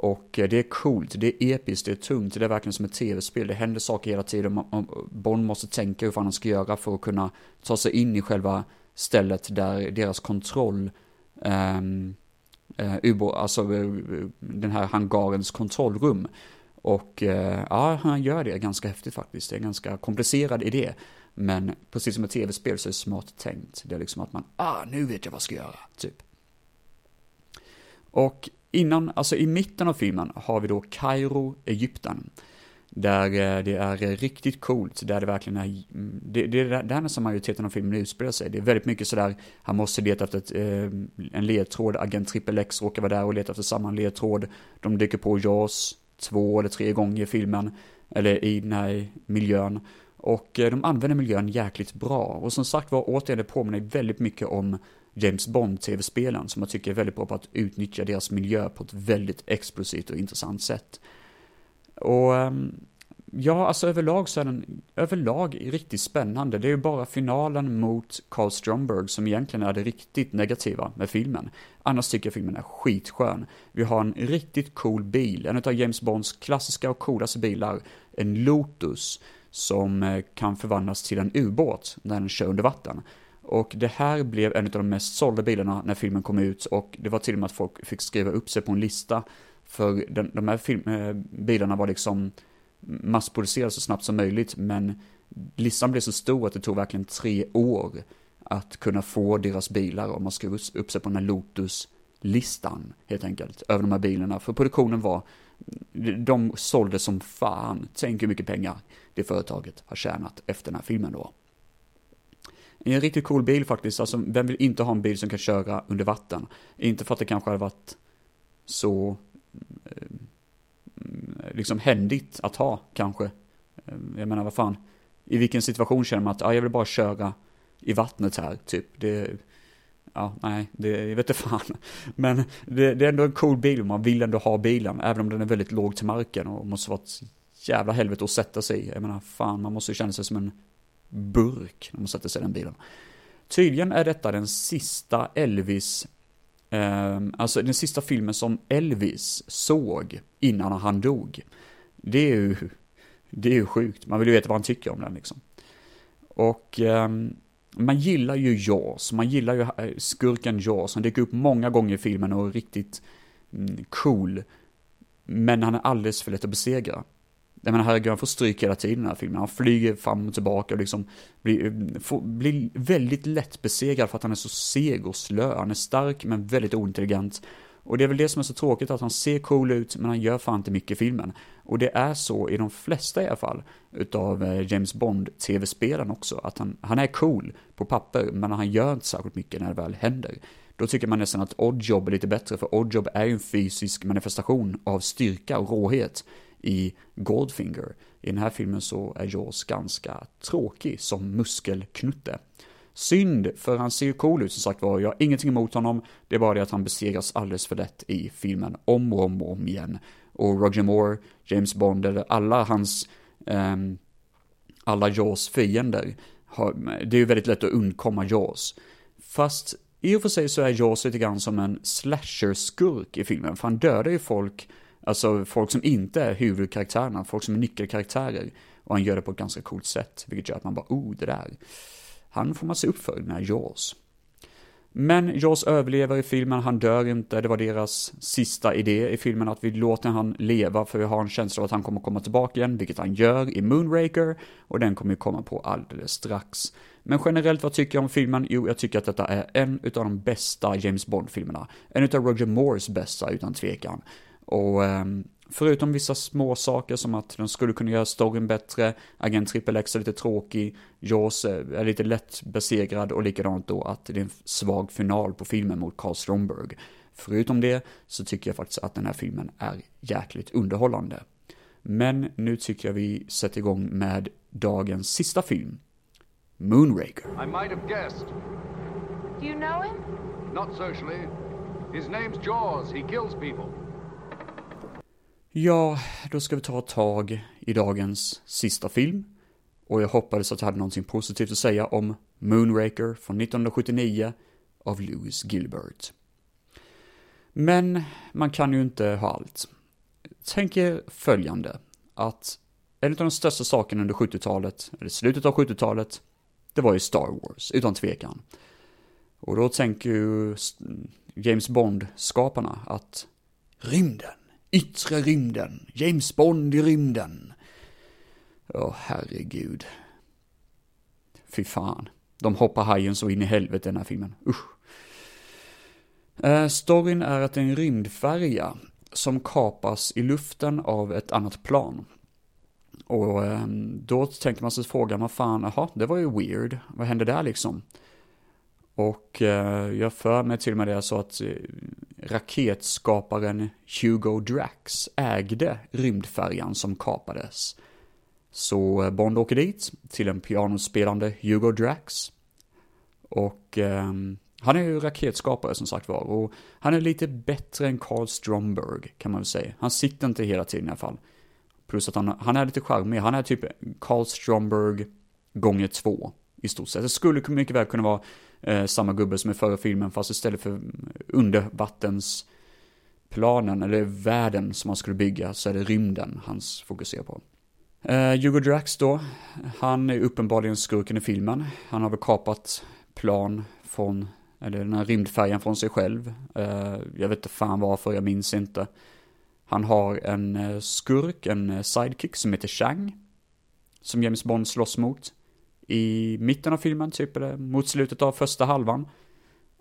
Och eh, det är coolt, det är episkt, det är tungt, det är verkligen som ett tv-spel. Det händer saker hela tiden. Bond måste tänka hur fan han ska göra för att kunna ta sig in i själva stället där deras kontroll, um, uh, alltså uh, den här hangarens kontrollrum. Och uh, ja, han gör det ganska häftigt faktiskt. Det är en ganska komplicerad idé. Men precis som ett tv-spel så är det smart tänkt. Det är liksom att man, ah, nu vet jag vad jag ska göra, typ. Och innan, alltså i mitten av filmen har vi då Kairo, Egypten. Där eh, det är eh, riktigt coolt, där det verkligen är, det, det, det är nästan majoriteten av filmen utspelar sig. Det är väldigt mycket sådär, han måste leta efter ett, eh, en ledtråd, agent Triple X råkar vara där och leta efter samma ledtråd. De dyker på Jaws två eller tre gånger i filmen, eller i den här miljön. Och de använder miljön jäkligt bra. Och som sagt var, återigen, det påminner väldigt mycket om James Bond-tv-spelen, som jag tycker är väldigt bra på att utnyttja deras miljö på ett väldigt explosivt och intressant sätt. Och ehm, ja, alltså överlag så är den överlag riktigt spännande. Det är ju bara finalen mot Carl Stromberg som egentligen är det riktigt negativa med filmen. Annars tycker jag filmen är skitskön. Vi har en riktigt cool bil, en av James Bonds klassiska och coolaste bilar, en Lotus, som eh, kan förvandlas till en ubåt när den kör under vatten. Och det här blev en av de mest sålda bilarna när filmen kom ut och det var till och med att folk fick skriva upp sig på en lista. För den, de här film, eh, bilarna var liksom massproducerade så snabbt som möjligt men listan blev så stor att det tog verkligen tre år att kunna få deras bilar om man skrev upp sig på den här Lotus-listan helt enkelt över de här bilarna. För produktionen var, de sålde som fan. Tänk hur mycket pengar det företaget har tjänat efter den här filmen då. En riktigt cool bil faktiskt, alltså vem vill inte ha en bil som kan köra under vatten? Inte för att det kanske hade varit så eh, liksom händigt att ha kanske. Eh, jag menar vad fan, i vilken situation känner man att ah, jag vill bara köra i vattnet här, typ. Det, ja, nej, det, jag vet inte fan. [laughs] Men det, det, är ändå en cool bil, man vill ändå ha bilen, även om den är väldigt låg till marken och måste vara ett jävla helvete att sätta sig i. Jag menar, fan, man måste ju känna sig som en burk när man sätter sig i den bilen. Tydligen är detta den sista Elvis, eh, alltså den sista filmen som Elvis såg innan han dog. Det är ju, det är ju sjukt, man vill ju veta vad han tycker om den liksom. Och eh, man gillar ju Jaws, man gillar ju eh, skurken Jaws, han dyker upp många gånger i filmen och är riktigt mm, cool. Men han är alldeles för lätt att besegra. Jag menar herregud, han får stryk hela tiden i den här filmen. Han flyger fram och tillbaka och liksom blir, får, blir väldigt lätt besegrad för att han är så seg och slö. Han är stark men väldigt ointelligent. Och det är väl det som är så tråkigt, att han ser cool ut, men han gör fan inte mycket i filmen. Och det är så i de flesta i alla fall, utav eh, James Bond-tv-spelen också, att han, han är cool på papper, men han gör inte särskilt mycket när det väl händer. Då tycker man nästan att Oddjob är lite bättre, för Oddjob är ju en fysisk manifestation av styrka och råhet i Goldfinger. I den här filmen så är Jaws ganska tråkig som muskelknutte. Synd, för han ser ju cool ut som sagt var, jag har ingenting emot honom, det är bara det att han besegras alldeles för lätt i filmen om och om och om igen. Och Roger Moore, James Bond, eller alla hans, um, alla Jaws fiender, har, det är ju väldigt lätt att undkomma Jaws. Fast i och för sig så är Jaws lite grann som en slasher-skurk i filmen, för han dödar ju folk Alltså folk som inte är huvudkaraktärerna, folk som är nyckelkaraktärer. Och han gör det på ett ganska coolt sätt, vilket gör att man bara, oh, det där. Han får man se upp för, den här Jaws. Men Jaws överlever i filmen, han dör inte, det var deras sista idé i filmen att vi låter han leva för vi har en känsla av att han kommer komma tillbaka igen, vilket han gör i Moonraker, och den kommer ju komma på alldeles strax. Men generellt, vad tycker jag om filmen? Jo, jag tycker att detta är en utav de bästa James Bond-filmerna. En utav Roger Moores bästa, utan tvekan. Och um, förutom vissa små saker som att de skulle kunna göra storyn bättre, Agent Triple X är lite tråkig, Jaws är lite lätt besegrad och likadant då att det är en svag final på filmen mot Carl Stromberg. Förutom det så tycker jag faktiskt att den här filmen är jäkligt underhållande. Men nu tycker jag vi sätter igång med dagens sista film, Moonraker. I might have guessed. Do you know him? Not socially. His name's Jaws. He kills people. Ja, då ska vi ta tag i dagens sista film. Och jag hoppades att jag hade någonting positivt att säga om Moonraker från 1979 av Lewis Gilbert. Men man kan ju inte ha allt. Tänk er följande, att en av de största sakerna under 70-talet, eller slutet av 70-talet, det var ju Star Wars, utan tvekan. Och då tänker ju James Bond-skaparna att rymden, yttre rymden, James Bond i rymden. Åh, herregud. Fy fan. De hoppar hajen så in i helvete den här filmen. Usch. Eh, storyn är att en rymdfärja som kapas i luften av ett annat plan. Och eh, då tänker man sig frågan, vad fan, jaha, det var ju weird, vad hände där liksom? Och eh, jag för mig till och med det så att eh, raketskaparen Hugo Drax ägde rymdfärjan som kapades. Så Bond åker dit till en pianospelande Hugo Drax. Och eh, han är ju raketskapare som sagt var. Och han är lite bättre än Carl Stromberg kan man väl säga. Han sitter inte hela tiden i alla fall. Plus att han, han är lite charmig. Han är typ Carl Stromberg gånger två i stort sett. Det skulle mycket väl kunna vara eh, samma gubbe som i förra filmen fast istället för mm, undervattensplanen eller världen som han skulle bygga så är det rymden han fokuserar på. Eh, Hugo Drax då, han är uppenbarligen skurken i filmen. Han har väl kapat plan från, eller den här rymdfärjan från sig själv. Eh, jag vet inte fan varför, jag minns inte. Han har en eh, skurk, en eh, sidekick som heter Chang. Som James Bond slåss mot. I mitten av filmen, typ eller mot slutet av första halvan.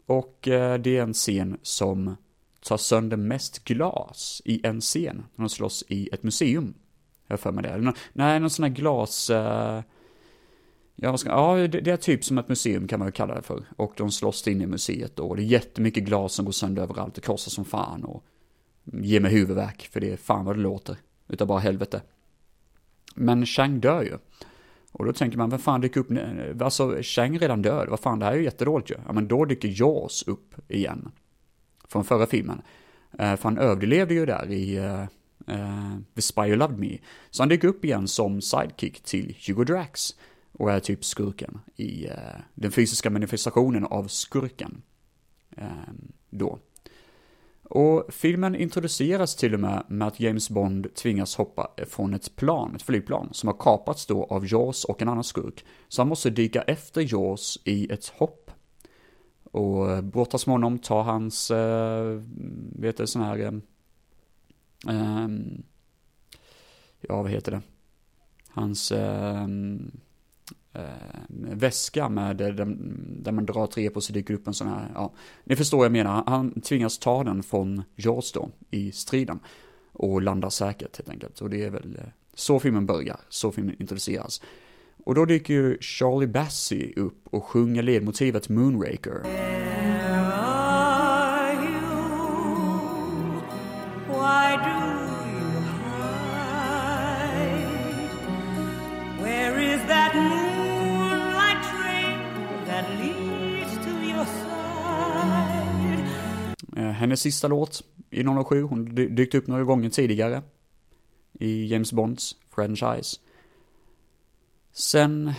Och eh, det är en scen som tar sönder mest glas i en scen. När de slåss i ett museum. Jag för mig det. Nej, någon sån här glas... Eh, ja, ska, ja det, det, är typ som ett museum kan man ju kalla det för. Och de slåss in i museet då. Och det är jättemycket glas som går sönder överallt. Det krossar som fan och ger mig huvudvärk. För det är fan vad det låter. Utav bara helvete. Men Chang dör ju. Och då tänker man, vem fan dyker upp nu? Alltså, Chang redan död. Vad fan, det här är ju jättedåligt ju. Ja, men då dyker Jaws upp igen. Från förra filmen. Uh, för han överlevde ju där i... Uh, uh, The Spy Who Loved Me. Så han dyker upp igen som sidekick till Hugo Drax och är typ skurken i uh, den fysiska manifestationen av skurken. Uh, då. Och filmen introduceras till och med med att James Bond tvingas hoppa från ett plan, ett flygplan, som har kapats då av Jaws och en annan skurk. Så han måste dyka efter Jaws i ett hopp. Och eh, brottas med honom, tar hans, äh, vet du, sån här äh, ja, vad heter det? Hans äh, Eh, väska med eh, där, där man drar tre på så dyker upp en sån här, ja, ni förstår vad jag menar. Han tvingas ta den från Jaws då i striden och landar säkert helt enkelt. Och det är väl eh, så filmen börjar, så filmen introduceras. Och då dyker ju Charlie Bassey upp och sjunger ledmotivet Moonraker. Hennes sista låt i 007. Hon dykt upp några gånger tidigare i James Bonds franchise. Sen,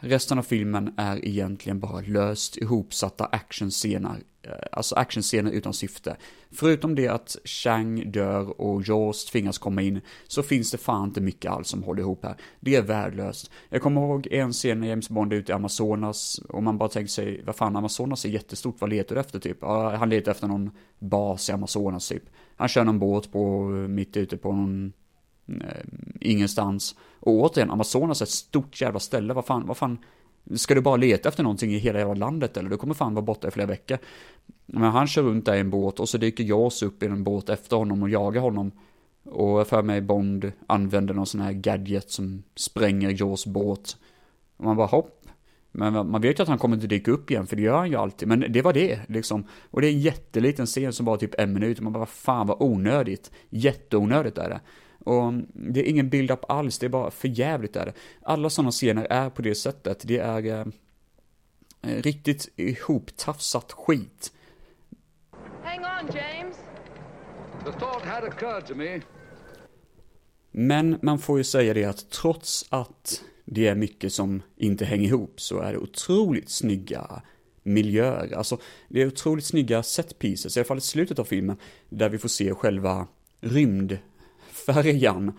resten av filmen är egentligen bara löst ihopsatta actionscener Eh, alltså actionscener utan syfte. Förutom det att Chang dör och Jaws tvingas komma in, så finns det fan inte mycket alls som håller ihop här. Det är värdelöst. Jag kommer ihåg en scen när James Bond är ute i Amazonas, och man bara tänker sig, vad fan, Amazonas är jättestort, vad letar du efter typ? Ja, han letar efter någon bas i Amazonas typ. Han kör någon båt på, mitt ute på någon eh, ingenstans. Och återigen, Amazonas är ett stort jävla ställe, vad fan, vad fan, Ska du bara leta efter någonting i hela jävla landet eller? Du kommer fan vara borta i flera veckor. Men han kör runt där i en båt och så dyker Jaws upp i en båt efter honom och jagar honom. Och för mig Bond använder någon sån här gadget som spränger Jaws båt. Och man bara hopp. Men man vet ju att han kommer inte dyka upp igen, för det gör han ju alltid. Men det var det, liksom. Och det är en jätteliten scen som bara typ en minut. Man bara, vad fan vad onödigt. Jätteonödigt är det. Och det är ingen build-up alls, det är bara för jävligt är det. Alla sådana scener är på det sättet, det är eh, riktigt ihoptafsat skit. Hang on, James. The thought had occurred to me. Men man får ju säga det att trots att det är mycket som inte hänger ihop så är det otroligt snygga miljöer. Alltså, det är otroligt snygga set pieces, i alla fall i slutet av filmen, där vi får se själva rymd färjan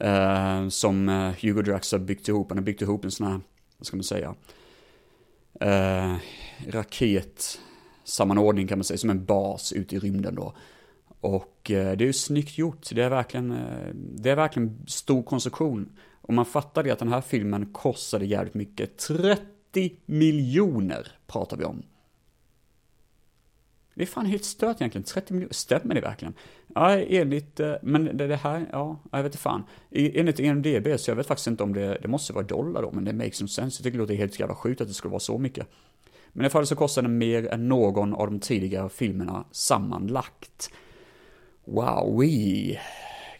eh, som eh, Hugo Drax har byggt ihop. Han har byggt ihop en sån här, vad ska man säga, eh, raketsammanordning kan man säga, som en bas ute i rymden då. Och eh, det är ju snyggt gjort, det är verkligen, eh, det är verkligen stor konstruktion. Och man fattar det att den här filmen kostade jävligt mycket. 30 miljoner pratar vi om. Det är fan helt stört egentligen, 30 miljoner, stämmer det verkligen? Ja, enligt, eh, men det, det här, ja, jag vet inte fan. Enligt EMDB, så jag vet faktiskt inte om det, det måste vara dollar då, men det makes no sense. Jag tycker det låter helt jävla sjukt att det skulle vara så mycket. Men i alla fall så kostar den mer än någon av de tidigare filmerna sammanlagt. Wow,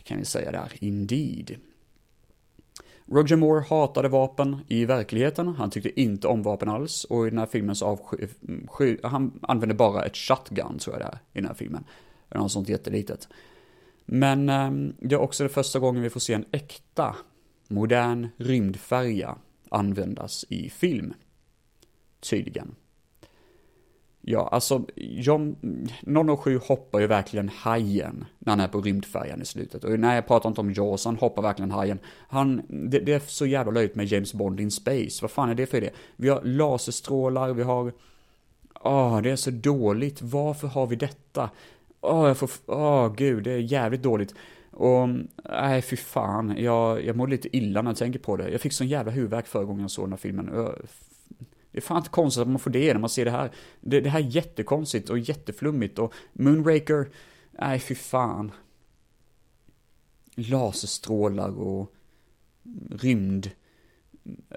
kan vi säga där, indeed. Roger Moore hatade vapen i verkligheten, han tyckte inte om vapen alls och i den här filmen så avsky, han använde bara ett shotgun tror jag det är i den här filmen. Eller något sånt jättelitet. Men ehm, det är också det första gången vi får se en äkta, modern rymdfärja användas i film. Tydligen. Ja, alltså, John, 007 hoppar ju verkligen hajen när han är på rymdfärjan i slutet. Och nej, jag pratar inte om Jaws, han hoppar verkligen hajen. Han, det, det är så jävla löjligt med James Bond in Space. Vad fan är det för idé? Vi har laserstrålar, vi har... Åh, det är så dåligt. Varför har vi detta? Åh, jag får... Åh, gud, det är jävligt dåligt. Och, nej, fy fan. Jag, jag mår lite illa när jag tänker på det. Jag fick sån jävla huvudvärk förra gången jag såg den här filmen. Jag, det är fan inte konstigt att man får det när man ser det här. Det, det här är jättekonstigt och jätteflummigt och Moonraker, nej fy fan. Laserstrålar och rymd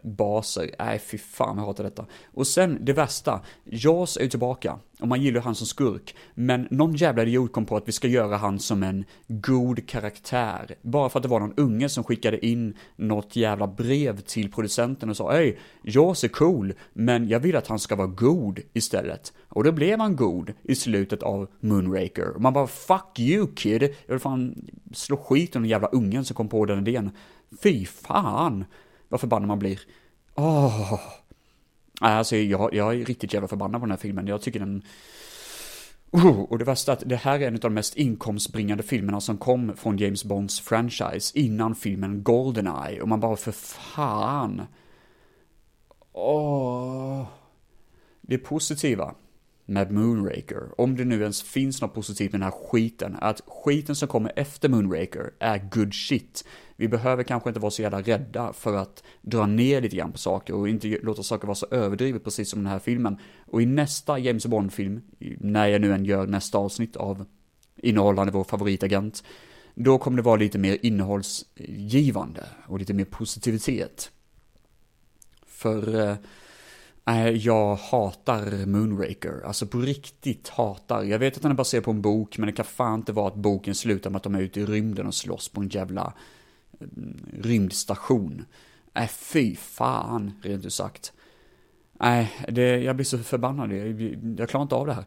baser. nej fy fan jag hatar detta. Och sen det värsta, Jaws är ju tillbaka och man gillar han som skurk. Men någon jävla idiot kom på att vi ska göra han som en god karaktär. Bara för att det var någon unge som skickade in något jävla brev till producenten och sa Hej, Jaws är cool, men jag vill att han ska vara god istället. Och då blev han god i slutet av Moonraker. Och man bara fuck you kid, jag vill fan slå skit om den jävla ungen som kom på den idén. Fy fan, vad förbannad man blir. Åh. Oh. Alltså jag, jag är riktigt jävla förbannad på den här filmen. Jag tycker den... Oh, och det värsta är att det här är en av de mest inkomstbringande filmerna som kom från James Bonds franchise innan filmen Goldeneye. Och man bara, för fan. Åh. Det positiva med Moonraker, om det nu ens finns något positivt med den här skiten, att skiten som kommer efter Moonraker är good shit. Vi behöver kanske inte vara så jävla rädda för att dra ner lite grann på saker och inte låta saker vara så överdrivet precis som den här filmen. Och i nästa James Bond-film, när jag nu än gör nästa avsnitt av innehållande vår favoritagent, då kommer det vara lite mer innehållsgivande och lite mer positivitet. För eh, Nej, jag hatar Moonraker. Alltså på riktigt hatar. Jag vet att den är baserad på en bok, men det kan fan inte vara att boken slutar med att de är ute i rymden och slåss på en jävla mm, rymdstation. Nej, fy fan, rent ut sagt. Nej, det, jag blir så förbannad. Jag, jag klarar inte av det här.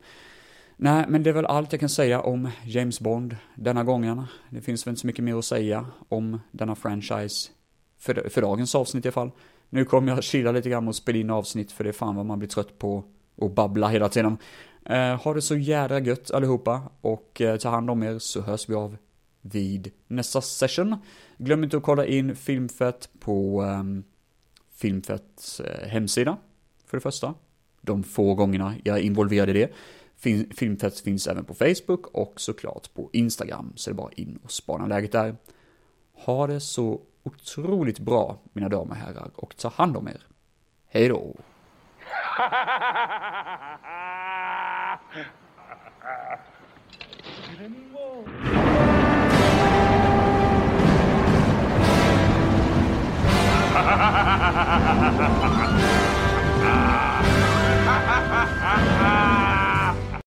Nej, men det är väl allt jag kan säga om James Bond denna gången. Det finns väl inte så mycket mer att säga om denna franchise för, för dagens avsnitt i alla fall. Nu kommer jag chilla lite grann och spela in avsnitt för det är fan vad man blir trött på att babbla hela tiden. Eh, ha det så jädra gött allihopa och eh, ta hand om er så hörs vi av vid nästa session. Glöm inte att kolla in Filmfett på eh, Filmfetts eh, hemsida för det första. De få gångerna jag är involverad i det. Fin Filmfett finns även på Facebook och såklart på Instagram, så det är bara in och spana läget där. Ha det så otroligt bra, mina damer och herrar, och ta hand om er. Hej då! [laughs]